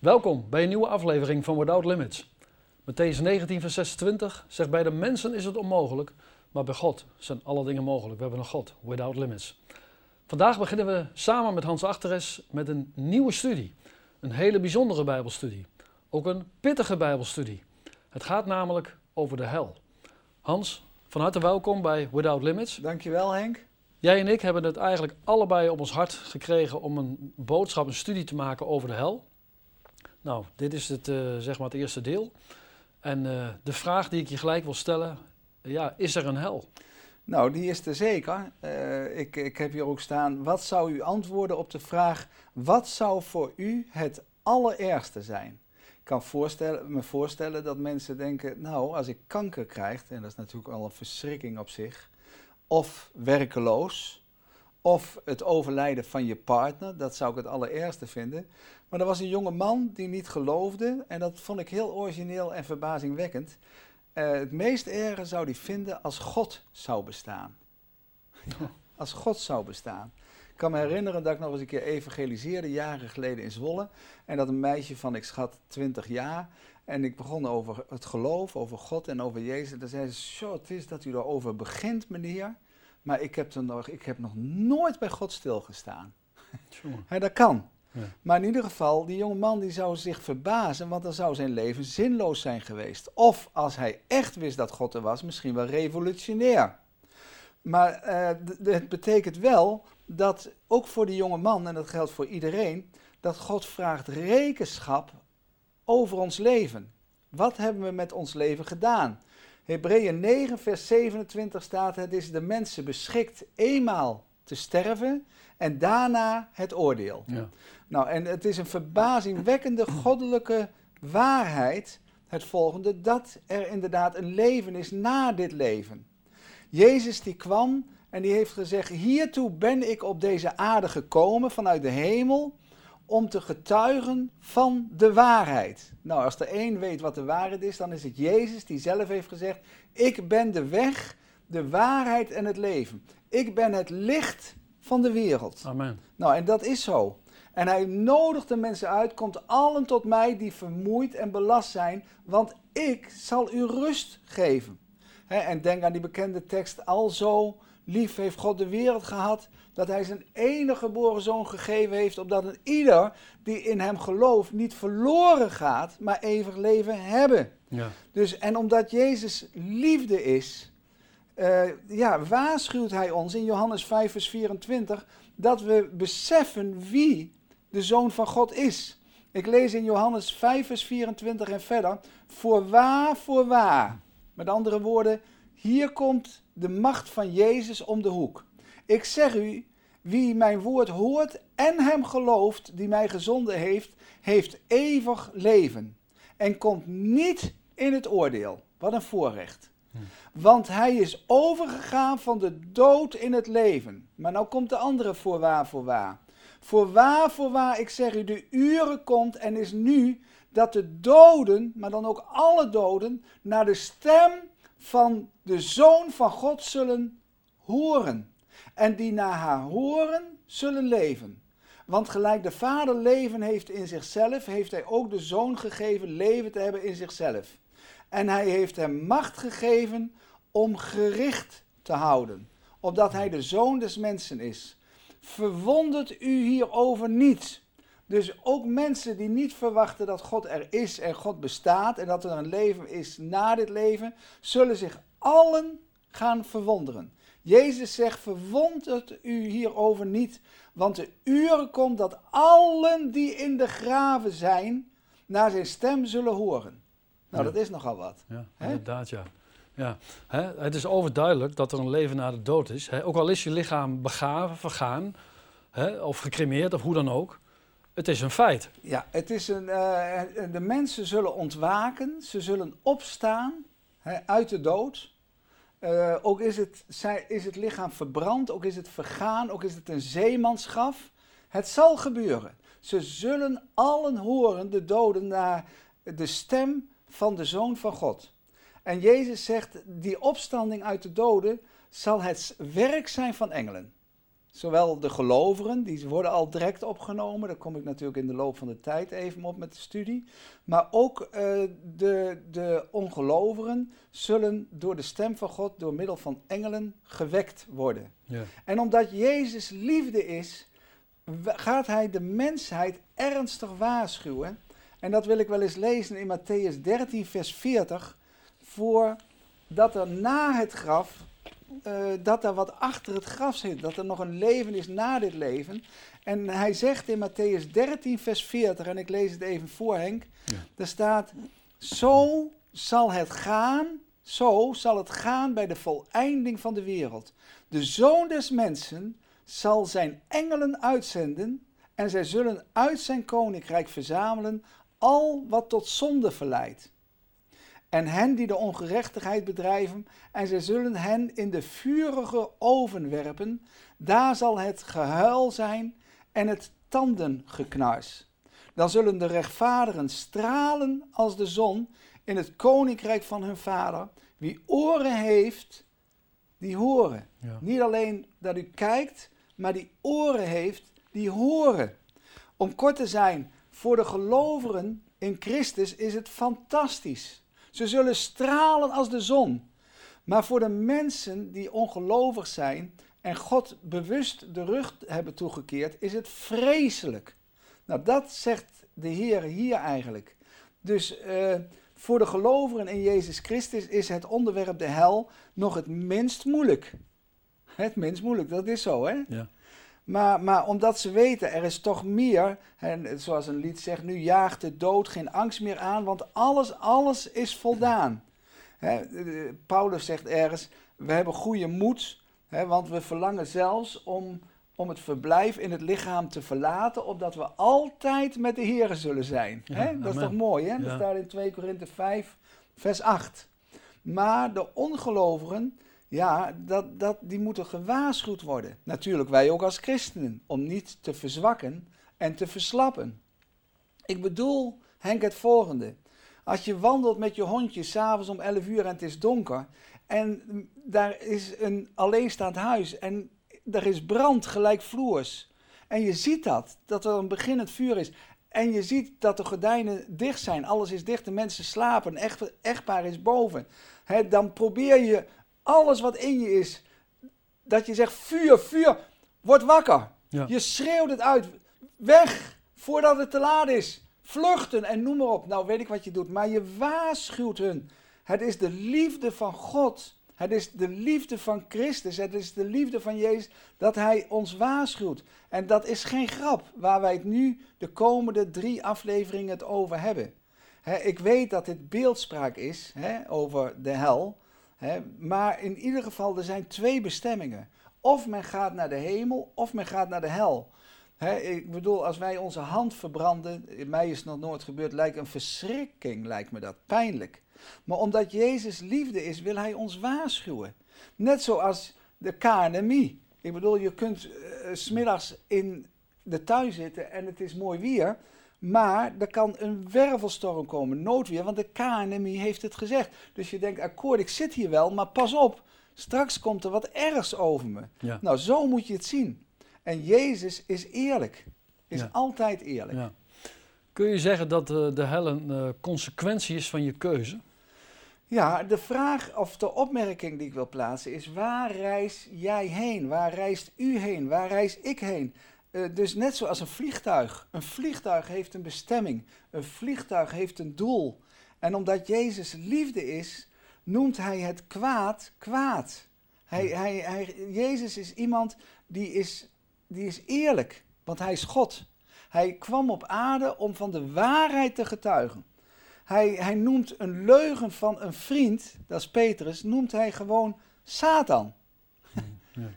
Welkom bij een nieuwe aflevering van Without Limits. Matthäus 19, vers 26 zegt: Bij de mensen is het onmogelijk, maar bij God zijn alle dingen mogelijk. We hebben een God, Without Limits. Vandaag beginnen we samen met Hans Achteres met een nieuwe studie. Een hele bijzondere Bijbelstudie. Ook een pittige Bijbelstudie. Het gaat namelijk over de hel. Hans, van harte welkom bij Without Limits. Dankjewel Henk. Jij en ik hebben het eigenlijk allebei op ons hart gekregen om een boodschap, een studie te maken over de hel. Nou, dit is het, uh, zeg maar het eerste deel. En uh, de vraag die ik je gelijk wil stellen, ja, is er een hel? Nou, die is er zeker. Uh, ik, ik heb hier ook staan, wat zou u antwoorden op de vraag, wat zou voor u het allerergste zijn? Ik kan voorstellen, me voorstellen dat mensen denken, nou, als ik kanker krijg, en dat is natuurlijk al een verschrikking op zich, of werkeloos, of het overlijden van je partner, dat zou ik het allerergste vinden. Maar er was een jonge man die niet geloofde en dat vond ik heel origineel en verbazingwekkend. Uh, het meest erge zou hij vinden als God zou bestaan. als God zou bestaan. Ik kan me herinneren dat ik nog eens een keer evangeliseerde, jaren geleden in Zwolle. En dat een meisje van, ik schat, 20 jaar. En ik begon over het geloof, over God en over Jezus. En dan zei ze, zo, het is dat u erover begint, meneer. Maar ik heb, er nog, ik heb nog nooit bij God stilgestaan. dat kan. Ja. Maar in ieder geval, die jonge man die zou zich verbazen, want dan zou zijn leven zinloos zijn geweest. Of als hij echt wist dat God er was, misschien wel revolutionair. Maar uh, het betekent wel dat ook voor die jonge man, en dat geldt voor iedereen, dat God vraagt rekenschap over ons leven. Wat hebben we met ons leven gedaan? Hebreeën 9, vers 27 staat: Het is de mensen beschikt eenmaal te sterven en daarna het oordeel. Ja. Nou, en het is een verbazingwekkende goddelijke waarheid, het volgende, dat er inderdaad een leven is na dit leven. Jezus die kwam en die heeft gezegd, hiertoe ben ik op deze aarde gekomen vanuit de hemel, om te getuigen van de waarheid. Nou, als de een weet wat de waarheid is, dan is het Jezus die zelf heeft gezegd: Ik ben de weg, de waarheid en het leven. Ik ben het licht van de wereld. Amen. Nou, en dat is zo. En hij nodigt de mensen uit: Komt allen tot mij die vermoeid en belast zijn, want ik zal u rust geven. en denk aan die bekende tekst: Alzo lief heeft God de wereld gehad dat hij zijn enige geboren zoon gegeven heeft, opdat een ieder die in hem gelooft niet verloren gaat, maar eeuwig leven hebben. Ja. Dus, en omdat Jezus liefde is, uh, ja, waarschuwt hij ons in Johannes 5, vers 24, dat we beseffen wie de Zoon van God is. Ik lees in Johannes 5, vers 24 en verder, voorwaar, voorwaar. Met andere woorden, hier komt de macht van Jezus om de hoek. Ik zeg u, wie mijn woord hoort en hem gelooft die mij gezonden heeft, heeft eeuwig leven en komt niet in het oordeel. Wat een voorrecht. Hm. Want hij is overgegaan van de dood in het leven. Maar nou komt de andere voorwaar, voorwaar. Voorwaar, voorwaar, ik zeg u, de uren komt en is nu dat de doden, maar dan ook alle doden, naar de stem van de Zoon van God zullen horen en die naar haar horen zullen leven. Want gelijk de Vader leven heeft in zichzelf, heeft hij ook de Zoon gegeven leven te hebben in zichzelf. En hij heeft hem macht gegeven om gericht te houden, opdat hij de Zoon des mensen is. Verwondert u hierover niet. Dus ook mensen die niet verwachten dat God er is en God bestaat en dat er een leven is na dit leven, zullen zich allen gaan verwonderen. Jezus zegt, verwondert u hierover niet, want de uren komt dat allen die in de graven zijn, naar zijn stem zullen horen. Nou, dat is nogal wat. Ja, inderdaad, ja. ja. Het is overduidelijk dat er een leven na de dood is. Ook al is je lichaam begraven, vergaan, of gecremeerd, of hoe dan ook. Het is een feit. Ja, het is een, uh, de mensen zullen ontwaken, ze zullen opstaan uit de dood. Uh, ook is het, is het lichaam verbrand, ook is het vergaan, ook is het een zeemanschaf. Het zal gebeuren. Ze zullen allen horen, de doden, naar de stem van de Zoon van God. En Jezus zegt, die opstanding uit de doden zal het werk zijn van engelen. Zowel de gelovigen, die worden al direct opgenomen. Daar kom ik natuurlijk in de loop van de tijd even op met de studie. Maar ook uh, de, de ongelovigen zullen door de stem van God, door middel van engelen, gewekt worden. Ja. En omdat Jezus liefde is, gaat hij de mensheid ernstig waarschuwen. En dat wil ik wel eens lezen in Matthäus 13, vers 40. Voor dat er na het graf uh, dat er wat achter het graf zit. Dat er nog een leven is na dit leven. En hij zegt in Matthäus 13, vers 40, en ik lees het even voor Henk. Ja. Daar staat, zo zal het gaan, zo zal het gaan bij de voleinding van de wereld. De Zoon des Mensen zal zijn engelen uitzenden en zij zullen uit zijn koninkrijk verzamelen al wat tot zonde verleidt en hen die de ongerechtigheid bedrijven, en zij zullen hen in de vurige oven werpen. Daar zal het gehuil zijn en het tandengeknars. Dan zullen de rechtvaardigen stralen als de zon in het koninkrijk van hun vader. Wie oren heeft, die horen. Niet alleen dat u kijkt, maar die oren heeft, die horen. Om kort te zijn, voor de gelovigen in Christus is het fantastisch. Ze zullen stralen als de zon. Maar voor de mensen die ongelovig zijn en God bewust de rug hebben toegekeerd, is het vreselijk. Nou, dat zegt de Heer hier eigenlijk. Dus uh, voor de gelovigen in Jezus Christus is het onderwerp de hel nog het minst moeilijk. Het minst moeilijk, dat is zo, hè? Ja. Maar, maar omdat ze weten, er is toch meer, en zoals een lied zegt, nu jaagt de dood geen angst meer aan, want alles, alles is voldaan. Paulus zegt ergens, we hebben goede moed, want we verlangen zelfs om, om het verblijf in het lichaam te verlaten, opdat we altijd met de Heeren zullen zijn. dat is toch mooi, hè? Dat staat in 2 Korinthe 5, vers 8. Maar de ongelovigen, ja, dat, dat, die moeten gewaarschuwd worden. Natuurlijk wij ook als christenen, om niet te verzwakken en te verslappen. Ik bedoel, Henk, het volgende. Als je wandelt met je hondje s'avonds om 11 uur en het is donker en daar is een alleenstaand huis en er is brand gelijkvloers en je ziet dat, dat er een beginnend vuur is en je ziet dat de gordijnen dicht zijn, alles is dicht, de mensen slapen, echt, echtpaar is boven. dan probeer je alles wat in je is, dat je zegt vuur, vuur, word wakker. Je schreeuwt het uit, weg, voordat het te laat is. Vluchten en noem maar op. Nou weet ik wat je doet, maar je waarschuwt hun. Het is de liefde van God. Het is de liefde van Christus. Het is de liefde van Jezus dat Hij ons waarschuwt. En dat is geen grap waar wij het nu de komende drie afleveringen het over hebben. ik weet dat dit beeldspraak is over de hel maar in ieder geval, er zijn twee bestemmingen. Of men gaat naar de hemel, of men gaat naar de hel. ik bedoel, als wij onze hand verbranden, mij is het nog nooit gebeurd, lijkt een verschrikking, lijkt me dat, pijnlijk. Maar omdat Jezus liefde is, wil hij ons waarschuwen. Net zoals de KNMI. Ik bedoel, je kunt uh, smiddags in de tuin zitten en het is mooi weer. Maar er kan een wervelstorm komen, noodweer, want de KNMI heeft het gezegd. Dus je denkt, akkoord, ik zit hier wel, maar pas op, straks komt er wat ergs over me. Nou, zo moet je het zien. En Jezus is eerlijk, is altijd eerlijk. Ja. Kun je zeggen dat uh, de hel een uh, consequentie is van je keuze? Ja, de vraag of de opmerking die ik wil plaatsen is: waar reis jij heen? Waar reist u heen? Waar reis ik heen? Uh, dus net zoals een vliegtuig. Een vliegtuig heeft een bestemming. Een vliegtuig heeft een doel. En omdat Jezus liefde is, noemt hij het kwaad kwaad. Hij, hij, hij, Jezus is iemand die is, die is eerlijk, want hij is God. Hij kwam op aarde om van de waarheid te getuigen. Hij, hij noemt een leugen van een vriend, dat is Petrus, noemt hij gewoon Satan.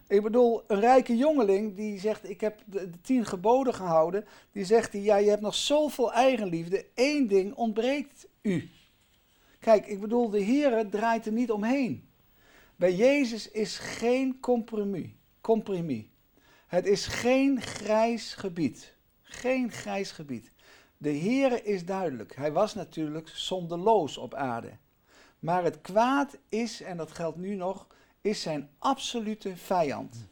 Ik bedoel, een rijke jongeling die zegt: Ik heb de, tien geboden gehouden. Die zegt: Ja, je hebt nog zoveel eigenliefde. Eén ding ontbreekt u. Kijk, ik bedoel, de Heer draait er niet omheen. Bij Jezus is geen compromis. compromis. Het is geen grijs gebied. Geen grijs gebied. De Heer is duidelijk. Hij was natuurlijk zonderloos op aarde. Maar het kwaad is, en dat geldt nu nog, is zijn absolute vijand.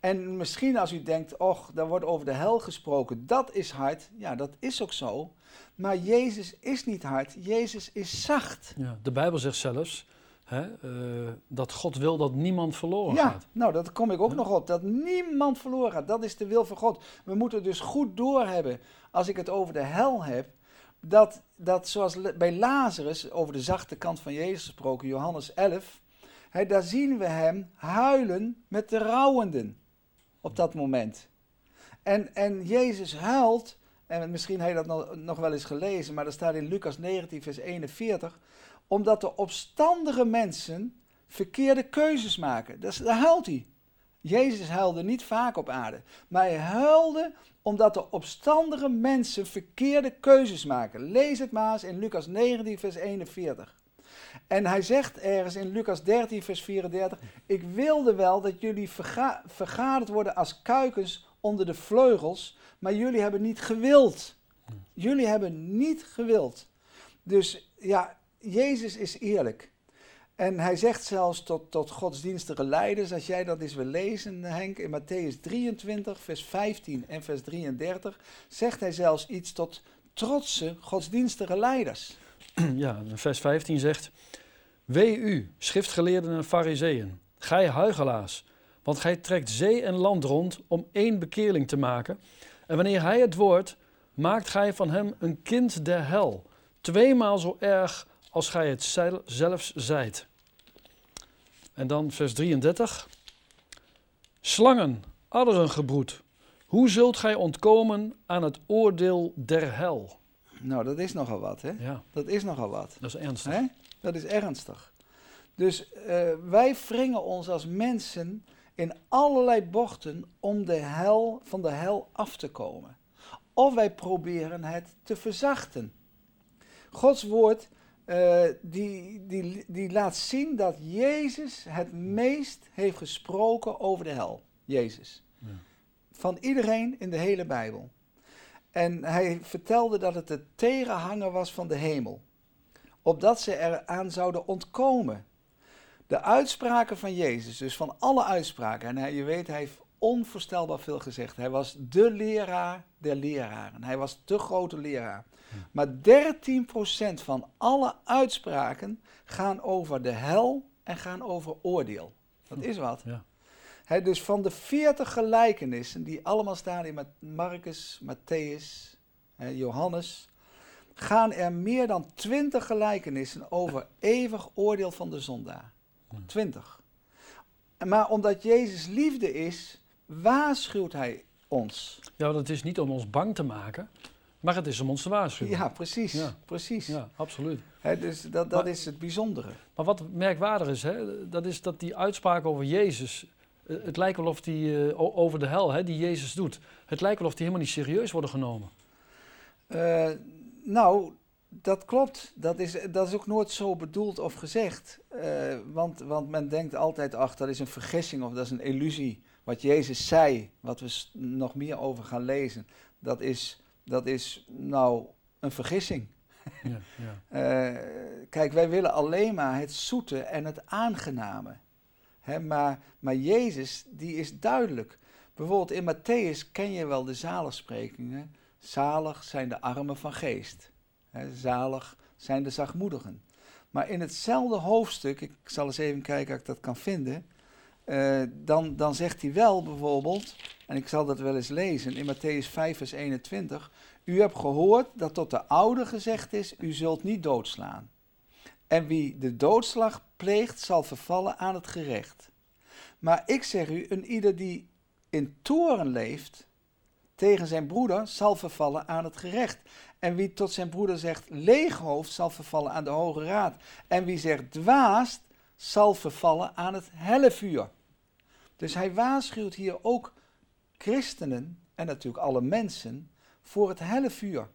En misschien als u denkt, och, daar wordt over de hel gesproken, dat is hard. Ja, dat is ook zo. Maar Jezus is niet hard, Jezus is zacht. Ja, de Bijbel zegt zelfs hè, eh, dat God wil dat niemand verloren Ja, gaat. nou, dat kom ik ook Ja. nog op. Dat niemand verloren gaat. Dat is de wil van God. We moeten dus goed doorhebben, als ik het over de hel heb, dat, dat zoals bij Lazarus, over de zachte kant van Jezus gesproken, Johannes 11, hè, daar zien we hem huilen met de rouwenden op dat moment. En, en Jezus huilt, en misschien heb je dat nog, nog wel eens gelezen, maar dat staat in Lucas 19, vers 41, omdat de opstandige mensen verkeerde keuzes maken. Dus daar huilt hij. Jezus huilde niet vaak op aarde, maar hij huilde omdat de opstandige mensen verkeerde keuzes maken. Lees het maar eens in Lucas 19, vers 41. En hij zegt ergens in Lucas 13, vers 34: Ik wilde wel dat jullie verga vergaderd worden als kuikens onder de vleugels, maar jullie hebben niet gewild. Jullie hebben niet gewild. Dus ja, Jezus is eerlijk. En hij zegt zelfs tot, tot godsdienstige leiders, als jij dat eens wil lezen, Henk, in Matthäus 23, vers 15 en vers 33, zegt hij zelfs iets tot trotse godsdienstige leiders. Ja, vers 15 zegt: Wee u, schriftgeleerden en fariseeën, gij huigelaars, want gij trekt zee en land rond om één bekeerling te maken. En wanneer hij het wordt, maakt gij van hem een kind der hel, tweemaal zo erg als gij het zel- zelfs zijt. En dan vers 33. Slangen, adderengebroed, hoe zult gij ontkomen aan het oordeel der hel? Nou, dat is nogal wat, hè? Ja, Dat is nogal wat. dat is ernstig. Hè? Dat is ernstig. Dus eh, wij wringen ons als mensen in allerlei bochten om de hel, van de hel af te komen. Of wij proberen het te verzachten. Gods woord eh, die, die, die laat zien dat Jezus het meest heeft gesproken over de hel. Jezus. Ja. Van iedereen in de hele Bijbel. En hij vertelde dat het de tegenhanger was van de hemel opdat ze eraan zouden ontkomen. De uitspraken van Jezus, dus van alle uitspraken, en hij, je weet, hij heeft onvoorstelbaar veel gezegd. Hij was de leraar der leraren. Hij was de grote leraar. Maar 13% van alle uitspraken gaan over de hel en gaan over oordeel. Dat is wat. Ja. Dus van de 40 gelijkenissen die allemaal staan in Ma- Marcus, Matthäus, hè, Johannes, gaan er meer dan 20 gelijkenissen over eeuwig oordeel van de zondaar. 20. Maar omdat Jezus liefde is, waarschuwt hij ons. Ja, want het is niet om ons bang te maken, maar het is om ons te waarschuwen. Ja, precies. Ja. precies. Ja, absoluut. Dus dat, dat Maar- is het bijzondere. Maar wat merkwaardig is, hè, dat is dat die uitspraak over Jezus, het lijkt wel of die eh, over de hel, hè, die Jezus doet, het lijkt wel of die helemaal niet serieus worden genomen. Eh, nou, dat klopt. Dat is, dat is ook nooit zo bedoeld of gezegd. Eh, want, want men denkt altijd, ach, dat is een vergissing of dat is een illusie. Wat Jezus zei, wat we nog meer over gaan lezen, dat is, dat is nou een vergissing. Ja, ja. Eh, kijk, wij willen alleen maar het zoete en het aangename. Maar, maar Jezus, die is duidelijk. Bijvoorbeeld in Matthäus ken je wel de zaligsprekingen. Zalig zijn de armen van geest. Zalig zijn de zachtmoedigen. Maar in hetzelfde hoofdstuk, ik zal eens even kijken of ik dat kan vinden. eh, dan, dan zegt hij wel bijvoorbeeld, en ik zal dat wel eens lezen in Matthäus 5, vers 21. U hebt gehoord dat tot de oude gezegd is, u zult niet doodslaan. En wie de doodslag pleegt, zal vervallen aan het gerecht. Maar ik zeg u, een ieder die in toren leeft tegen zijn broeder, zal vervallen aan het gerecht. En wie tot zijn broeder zegt leeghoofd, zal vervallen aan de Hoge Raad. En wie zegt dwaast, zal vervallen aan het hellevuur. Dus hij waarschuwt hier ook christenen, en natuurlijk alle mensen, voor het hellevuur.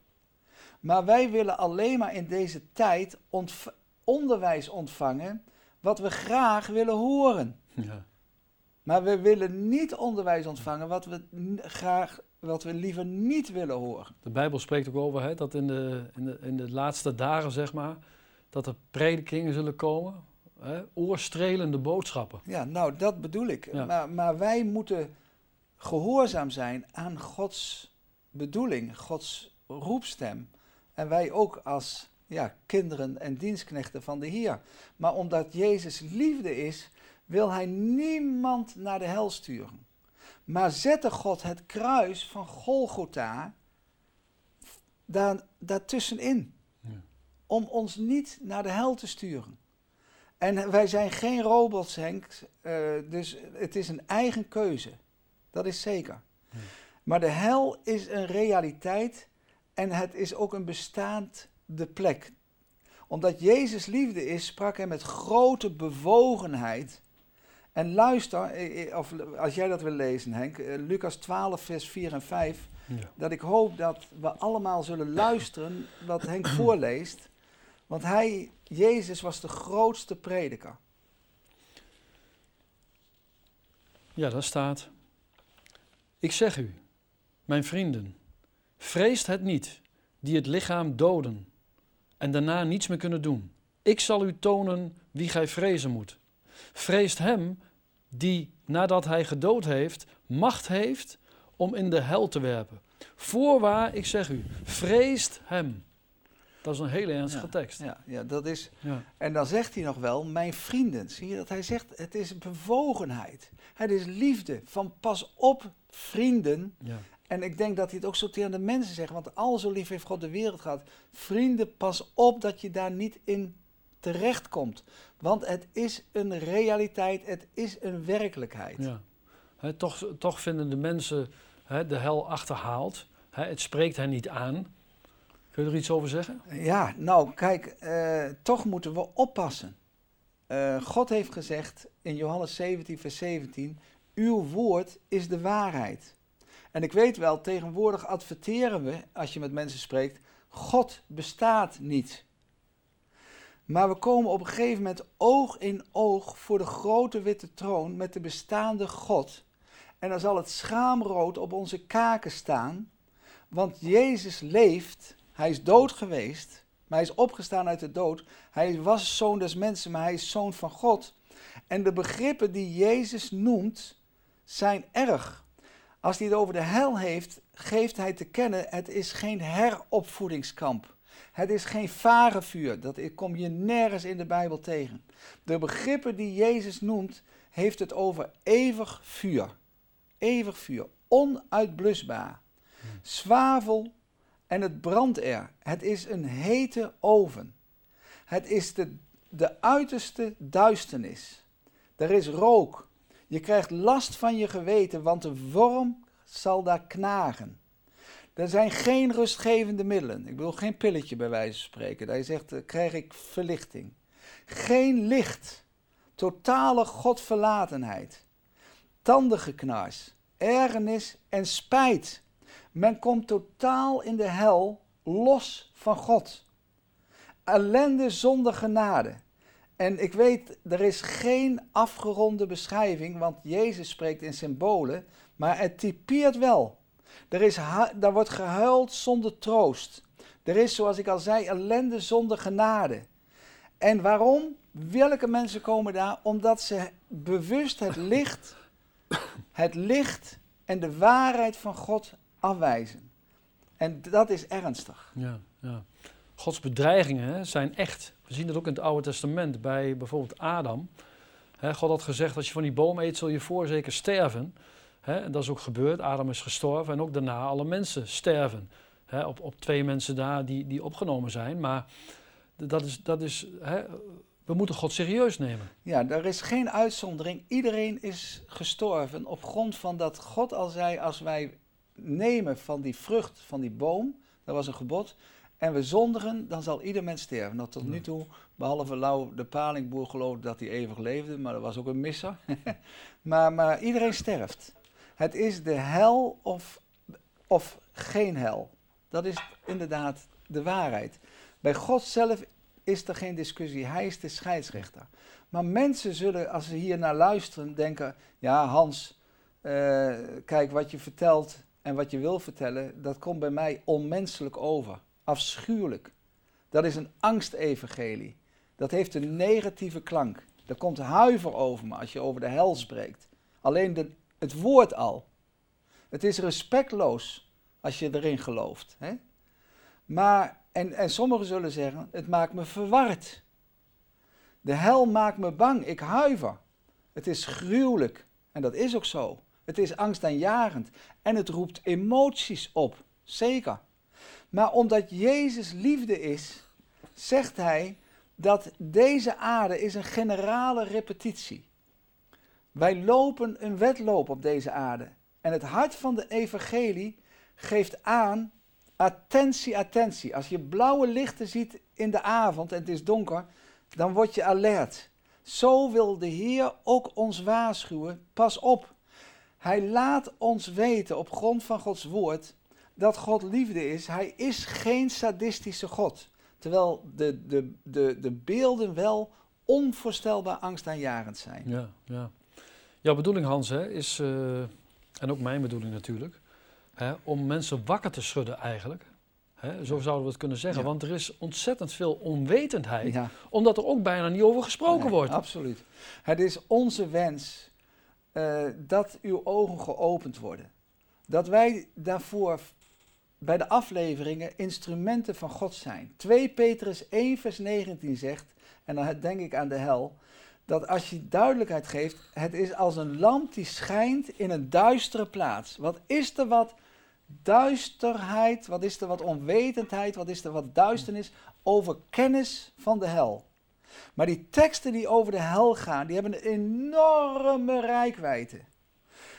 Maar wij willen alleen maar in deze tijd onderwijs ontvangen wat we graag willen horen. Ja. Maar we willen niet onderwijs ontvangen wat we graag, wat we liever niet willen horen. De Bijbel spreekt ook over hè, dat in de, in, de, in de laatste dagen, zeg maar, dat er predikingen zullen komen, hè, oorstrelende boodschappen. Ja, nou dat bedoel ik. Ja. Maar, maar wij moeten gehoorzaam zijn aan Gods bedoeling, Gods roepstem. En wij ook als ja, kinderen en dienstknechten van de Heer. Maar omdat Jezus liefde is, wil hij niemand naar de hel sturen. Maar zette God het kruis van Golgotha daar, daartussenin. Ja. Om ons niet naar de hel te sturen. En wij zijn geen robots, Henk. Uh, dus het is een eigen keuze. Dat is zeker. Ja. Maar de hel is een realiteit en het is ook een bestaande plek. Omdat Jezus liefde is, sprak hij met grote bewogenheid. En luister, eh, eh, of als jij dat wil lezen, Henk, Lucas 12, vers 4 en 5. Ja. Dat ik hoop dat we allemaal zullen luisteren wat Henk voorleest. Want hij, Jezus, was de grootste prediker. Ja, daar staat. Ik zeg u, mijn vrienden, vreest het niet, die het lichaam doden en daarna niets meer kunnen doen. Ik zal u tonen wie gij vrezen moet. Vreest hem die, nadat hij gedood heeft, macht heeft om in de hel te werpen. Voorwaar, ik zeg u, vreest hem. Dat is een hele ernstige tekst. Ja, ja, dat is. Ja. En dan zegt hij nog wel, mijn vrienden. Zie je dat hij zegt, het is bewogenheid. Het is liefde. Van pas op, vrienden. En ik denk dat hij het ook zo tegen de mensen zegt. Want al zo lief heeft God de wereld gehad. Vrienden, pas op dat je daar niet in terechtkomt. Want het is een realiteit, het is een werkelijkheid. Ja. toch, toch vinden de mensen de hel achterhaald. het spreekt hen niet aan. Kun je er iets over zeggen? Ja, nou kijk, eh, toch moeten we oppassen. Uh, God heeft gezegd in Johannes 17, vers 17: Uw woord is de waarheid. En ik weet wel, tegenwoordig adverteren we, als je met mensen spreekt, God bestaat niet. Maar we komen op een gegeven moment oog in oog voor de grote witte troon met de bestaande God. En dan zal het schaamrood op onze kaken staan, want Jezus leeft hij is dood geweest, maar hij is opgestaan uit de dood. Hij was zoon des mensen, maar hij is zoon van God. En de begrippen die Jezus noemt, zijn erg. Als hij het over de hel heeft, geeft hij te kennen, het is geen heropvoedingskamp. Het is geen varenvuur, dat kom je nergens in de Bijbel tegen. De begrippen die Jezus noemt, heeft het over eeuwig vuur. Eeuwig vuur, onuitblusbaar. Zwavel, en het brandt er. Het is een hete oven. Het is de, de uiterste duisternis. Er is rook. Je krijgt last van je geweten, want de worm zal daar knagen. Er zijn geen rustgevende middelen. Ik bedoel geen pilletje bij wijze van spreken. Je zegt, dan krijg ik verlichting. Geen licht. Totale godverlatenheid. Tandengeknars. Ergernis en spijt. Men komt totaal in de hel los van God. Ellende zonder genade. En ik weet, er is geen afgeronde beschrijving, want Jezus spreekt in symbolen, maar het typeert wel. Er, is, er wordt gehuild zonder troost. Er is, zoals ik al zei, ellende zonder genade. En waarom? Welke mensen komen daar? Omdat ze bewust het licht, het licht en de waarheid van God afwijzen. En dat is ernstig. Ja, ja. Gods bedreigingen zijn echt. We zien dat ook in het Oude Testament bij bijvoorbeeld Adam. God had gezegd, als je van die boom eet, zul je voorzeker sterven. en dat is ook gebeurd. Adam is gestorven en ook daarna alle mensen sterven. op, op twee mensen daar die, die opgenomen zijn. Maar dat is, dat is we moeten God serieus nemen. Ja, er is geen uitzondering. Iedereen is gestorven op grond van dat God al zei, als wij nemen van die vrucht van die boom, dat was een gebod, en we zondigen, dan zal ieder mens sterven. Nou, tot nu toe, behalve Lau de Palingboer geloofde dat hij eeuwig leefde, maar dat was ook een misser. maar, maar iedereen sterft. Het is de hel of, of geen hel. Dat is inderdaad de waarheid. Bij God zelf is er geen discussie. Hij is de scheidsrechter. Maar mensen zullen, als ze hier naar luisteren, denken: ja, Hans, uh, kijk wat je vertelt en wat je wil vertellen, dat komt bij mij onmenselijk over. Afschuwelijk. Dat is een angstevangelie. Dat heeft een negatieve klank. Er komt huiver over me als je over de hel spreekt. Alleen de, het woord al. Het is respectloos als je erin gelooft. Hè? Maar, en, en sommigen zullen zeggen, het maakt me verward. De hel maakt me bang, ik huiver. Het is gruwelijk. En dat is ook zo. Het is angstaanjagend. En het roept emoties op. Zeker. Maar omdat Jezus liefde is, zegt hij dat deze aarde is een generale repetitie. Wij lopen een wedloop op deze aarde. En het hart van de evangelie geeft aan, attentie, attentie. Als je blauwe lichten ziet in de avond en het is donker, dan word je alert. Zo wil de Heer ook ons waarschuwen. Pas op. Hij laat ons weten op grond van Gods woord dat God liefde is. Hij is geen sadistische God. Terwijl de, de, de, de beelden wel onvoorstelbaar angstaanjagend zijn. Ja, ja. Jouw bedoeling, Hans, hè, is, uh, en ook mijn bedoeling natuurlijk, hè, om mensen wakker te schudden eigenlijk. Hè, zo zouden we het kunnen zeggen. Ja. Want er is ontzettend veel onwetendheid, Ja, omdat er ook bijna niet over gesproken nee, wordt. Absoluut. Het is onze wens eh, dat uw ogen geopend worden. Dat wij daarvoor bij de afleveringen instrumenten van God zijn. 2 Petrus 1 vers 19 zegt, en dan denk ik aan de hel, dat als je duidelijkheid geeft, het is als een lamp die schijnt in een duistere plaats. Wat is er wat duisterheid, wat is er wat onwetendheid, wat is er wat duisternis over kennis van de hel. Maar die teksten die over de hel gaan, die hebben een enorme rijkwijde.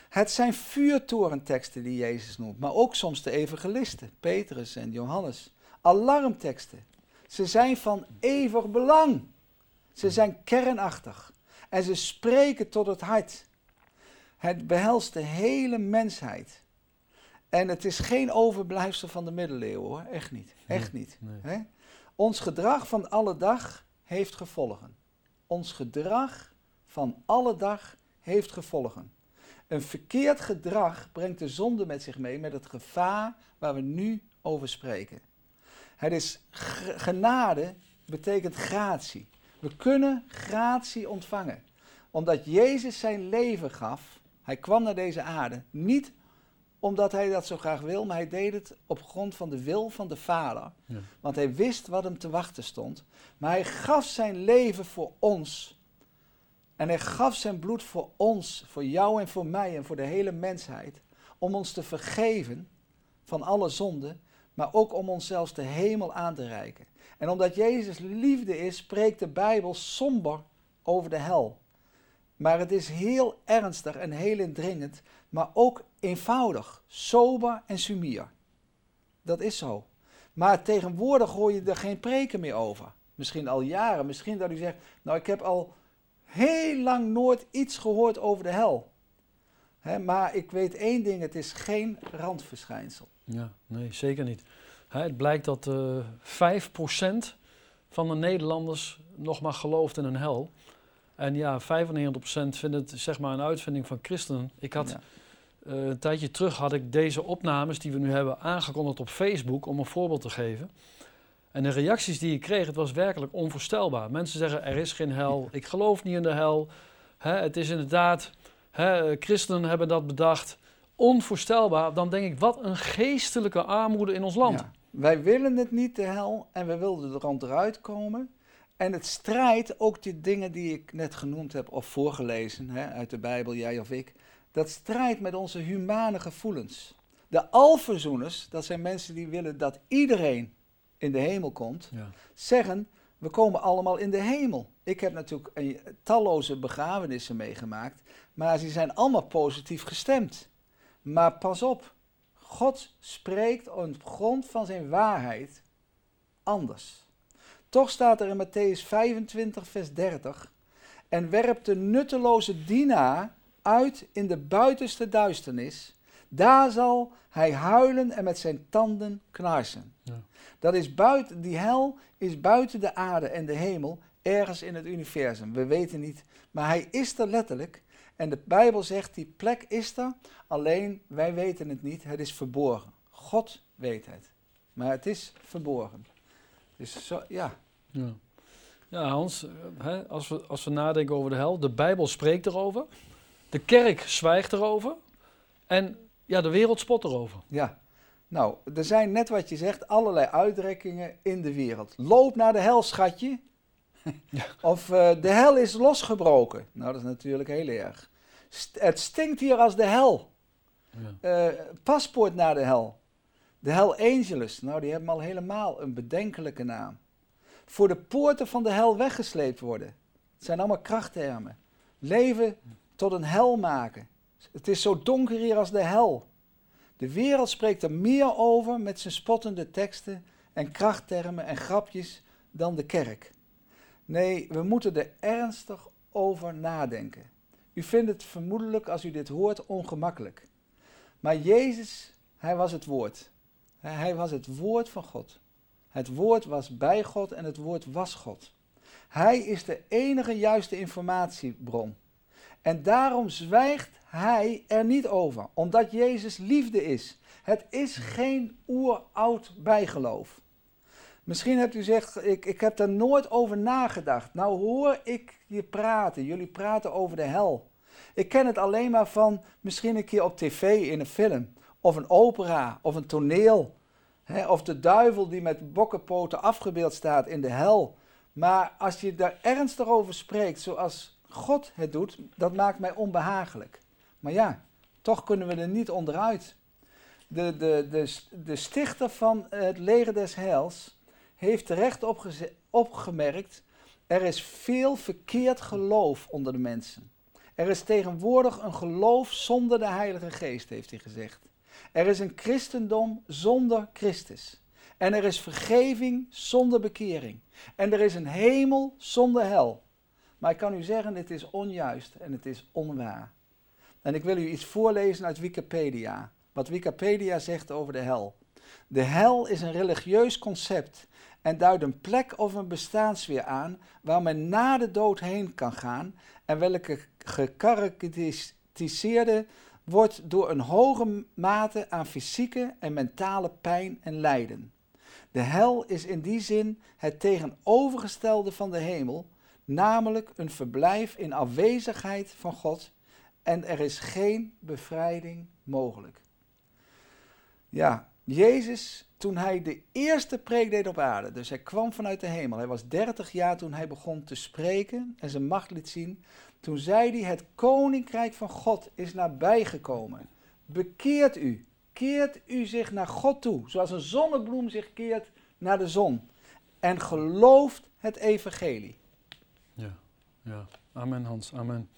Het zijn vuurtorenteksten die Jezus noemt, maar ook soms de evangelisten, Petrus en Johannes. Alarmteksten. Ze zijn van eeuwig belang. Ze zijn kernachtig. En ze spreken tot het hart. Het behelst de hele mensheid. En het is geen overblijfsel van de middeleeuwen hoor, echt niet. Echt niet. Nee. Hè? Ons gedrag van alle dag heeft gevolgen. Ons gedrag van alle dag heeft gevolgen. Een verkeerd gedrag brengt de zonde met zich mee, met het gevaar waar we nu over spreken. Het is genade, betekent gratie. We kunnen gratie ontvangen. Omdat Jezus zijn leven gaf, hij kwam naar deze aarde, niet omdat hij dat zo graag wil, maar hij deed het op grond van de wil van de Vader. Ja. Want hij wist wat hem te wachten stond. Maar hij gaf zijn leven voor ons. En hij gaf zijn bloed voor ons, voor jou en voor mij en voor de hele mensheid. Om ons te vergeven van alle zonden, maar ook om ons zelfs de hemel aan te reiken. En omdat Jezus liefde is, spreekt de Bijbel somber over de hel. Maar het is heel ernstig en heel indringend, maar ook eenvoudig, sober en sumier. Dat is zo. Maar tegenwoordig hoor je er geen preken meer over. Misschien al jaren. Misschien dat u zegt, nou ik heb al heel lang nooit iets gehoord over de hel. Hè, maar ik weet één ding, het is geen randverschijnsel. Ja, nee, zeker niet. Hè, het blijkt dat eh 5% van de Nederlanders nog maar gelooft in een hel. En ja, 95% vindt het zeg maar een uitvinding van christenen. Ik had Ja. eh, een tijdje terug had ik deze opnames die we nu hebben aangekondigd op Facebook om een voorbeeld te geven. En de reacties die ik kreeg, het was werkelijk onvoorstelbaar. Mensen zeggen er is geen hel, ik geloof niet in de hel. Het is inderdaad, christenen hebben dat bedacht. Onvoorstelbaar. Dan denk ik, wat een geestelijke armoede in ons land. Wij willen het niet, de hel, en we wilden er rond eruit komen. En het strijdt ook die dingen die ik net genoemd heb of voorgelezen uit de Bijbel, jij of ik. Dat strijdt met onze humane gevoelens. De alverzoeners, dat zijn mensen die willen dat iedereen in de hemel komt, Ja. zeggen we komen allemaal in de hemel. Ik heb natuurlijk een, talloze begrafenissen meegemaakt, maar ze zijn allemaal positief gestemd. Maar pas op, God spreekt op grond van zijn waarheid anders. Toch staat er in Matthäus 25, vers 30, en werpt de nutteloze dienaar uit in de buitenste duisternis. Daar zal hij huilen en met zijn tanden knarsen. Ja. Dat is buiten, die hel is buiten de aarde en de hemel, ergens in het universum. We weten niet, maar hij is er letterlijk. En de Bijbel zegt, die plek is er, alleen wij weten het niet, het is verborgen. God weet het, maar het is verborgen. Dus zo, ja, Ja, ja Hans, hè, als, we, als we nadenken over de hel, de Bijbel spreekt erover, de kerk zwijgt erover. En Ja, de wereld spot erover. Ja. Nou, er zijn net wat je zegt, allerlei uitdrukkingen in de wereld. Loop naar de hel, schatje. Ja. Of eh, de hel is losgebroken. Nou, dat is natuurlijk heel erg. St- het stinkt hier als de hel. Ja. Eh, paspoort naar de hel. De hel Angelus. Nou, die hebben al helemaal een bedenkelijke naam. Voor de poorten van de hel weggesleept worden. Het zijn allemaal krachttermen. Leven tot een hel maken. Het is zo donker hier als de hel. De wereld spreekt er meer over met zijn spottende teksten en krachttermen en grapjes dan de kerk. Nee, we moeten er ernstig over nadenken. U vindt het vermoedelijk als u dit hoort ongemakkelijk. Maar Jezus, hij was het woord. Hij was het woord van God. Het woord was bij God en het woord was God. Hij is de enige juiste informatiebron. En daarom zwijgt hij er niet over, omdat Jezus liefde is. Het is geen oeroud bijgeloof. Misschien hebt u gezegd, ik, ik heb daar nooit over nagedacht. Nou hoor ik je praten, jullie praten over de hel. Ik ken het alleen maar van misschien een keer op tv in een film, of een opera, of een toneel. Of de duivel die met bokkenpoten afgebeeld staat in de hel. Maar als je daar ernstig over spreekt, zoals God het doet, dat maakt mij onbehagelijk. Maar ja, toch kunnen we er niet onderuit. De, de, de, de stichter van het leger des heils heeft terecht opgemerkt, er is veel verkeerd geloof onder de mensen. Er is tegenwoordig een geloof zonder de Heilige Geest, heeft hij gezegd. Er is een christendom zonder Christus. En er is vergeving zonder bekering. En er is een hemel zonder hel. Maar ik kan u zeggen, het is onjuist en het is onwaar. En ik wil u iets voorlezen uit Wikipedia. Wat Wikipedia zegt over de hel. De hel is een religieus concept en duidt een plek of een bestaansweer aan waar men na de dood heen kan gaan en welke gekarakteriseerde wordt door een hoge mate aan fysieke en mentale pijn en lijden. De hel is in die zin het tegenovergestelde van de hemel, namelijk een verblijf in afwezigheid van God en er is geen bevrijding mogelijk. Ja, Jezus, toen hij de eerste preek deed op aarde, dus hij kwam vanuit de hemel, hij was 30 jaar toen hij begon te spreken en zijn macht liet zien, toen zei hij, het koninkrijk van God is nabijgekomen. Bekeert u, keert u zich naar God toe, zoals een zonnebloem zich keert naar de zon. En gelooft het evangelie. Ja, ja. Amen Hans, amen.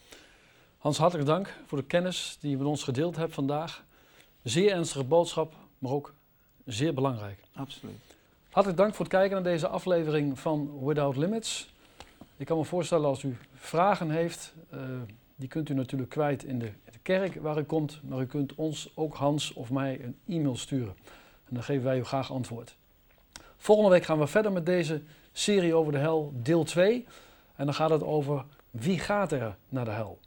Hans, hartelijk dank voor de kennis die je met ons gedeeld hebt vandaag. Zeer ernstige boodschap, maar ook zeer belangrijk. Absoluut. Hartelijk dank voor het kijken naar deze aflevering van Without Limits. Ik kan me voorstellen als u vragen heeft, eh, die kunt u natuurlijk kwijt in de, in de kerk waar u komt, maar u kunt ons, ook Hans of mij, een e-mail sturen. En dan geven wij u graag antwoord. Volgende week gaan we verder met deze serie over de hel, deel 2. En dan gaat het over wie gaat er naar de hel.